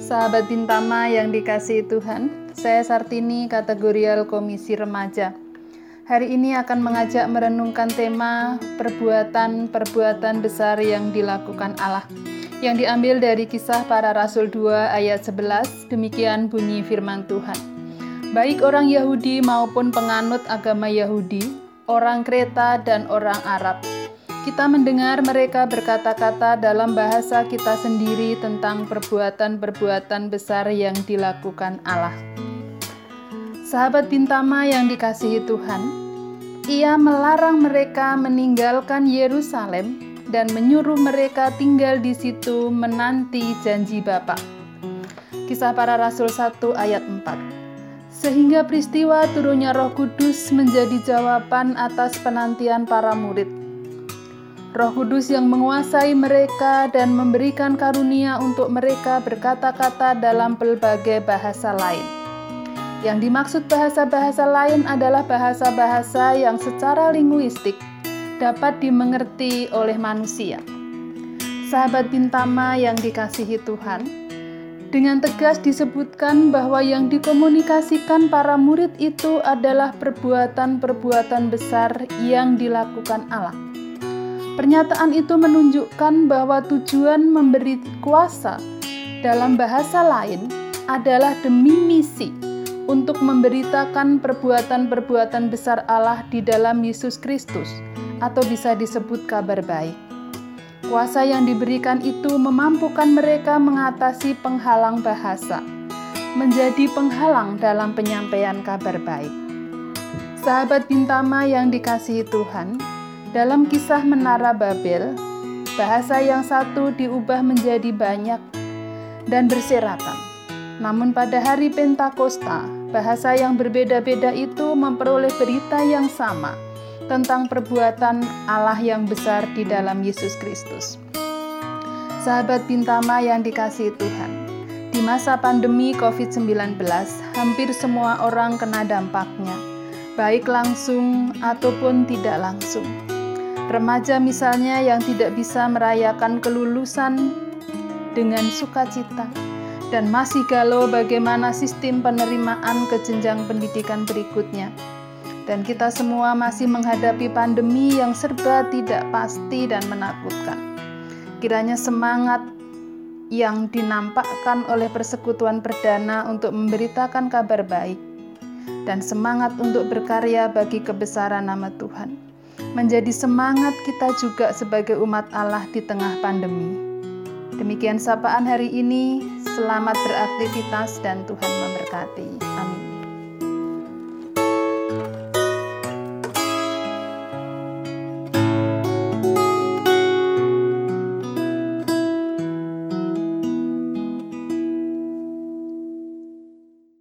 Sahabat Bintama yang dikasihi Tuhan, saya Sartini kategorial Komisi Remaja. Hari ini akan mengajak merenungkan tema perbuatan-perbuatan besar yang dilakukan Allah yang diambil dari kisah para rasul 2 ayat 11, demikian bunyi firman Tuhan. Baik orang Yahudi maupun penganut agama Yahudi, orang Kreta dan orang Arab, kita mendengar mereka berkata-kata dalam bahasa kita sendiri tentang perbuatan-perbuatan besar yang dilakukan Allah. Sahabat Bintama yang dikasihi Tuhan, ia melarang mereka meninggalkan Yerusalem dan menyuruh mereka tinggal di situ menanti janji Bapa. Kisah para Rasul 1 ayat 4 Sehingga peristiwa turunnya roh kudus menjadi jawaban atas penantian para murid Roh Kudus yang menguasai mereka dan memberikan karunia untuk mereka berkata-kata dalam berbagai bahasa lain. Yang dimaksud bahasa-bahasa lain adalah bahasa-bahasa yang secara linguistik dapat dimengerti oleh manusia. Sahabat Bintama yang dikasihi Tuhan, dengan tegas disebutkan bahwa yang dikomunikasikan para murid itu adalah perbuatan-perbuatan besar yang dilakukan Allah Pernyataan itu menunjukkan bahwa tujuan memberi kuasa dalam bahasa lain adalah demi misi untuk memberitakan perbuatan-perbuatan besar Allah di dalam Yesus Kristus, atau bisa disebut kabar baik. Kuasa yang diberikan itu memampukan mereka mengatasi penghalang bahasa, menjadi penghalang dalam penyampaian kabar baik. Sahabat Bintama yang dikasihi Tuhan, dalam kisah Menara Babel, bahasa yang satu diubah menjadi banyak dan berserakan. Namun pada hari Pentakosta, bahasa yang berbeda-beda itu memperoleh berita yang sama tentang perbuatan Allah yang besar di dalam Yesus Kristus. Sahabat Bintama yang dikasihi Tuhan, di masa pandemi COVID-19, hampir semua orang kena dampaknya, baik langsung ataupun tidak langsung. Remaja misalnya yang tidak bisa merayakan kelulusan dengan sukacita dan masih galau bagaimana sistem penerimaan ke jenjang pendidikan berikutnya. Dan kita semua masih menghadapi pandemi yang serba tidak pasti dan menakutkan. Kiranya semangat yang dinampakkan oleh persekutuan perdana untuk memberitakan kabar baik dan semangat untuk berkarya bagi kebesaran nama Tuhan menjadi semangat kita juga sebagai umat Allah di tengah pandemi. Demikian sapaan hari ini, selamat beraktivitas dan Tuhan memberkati. Amin.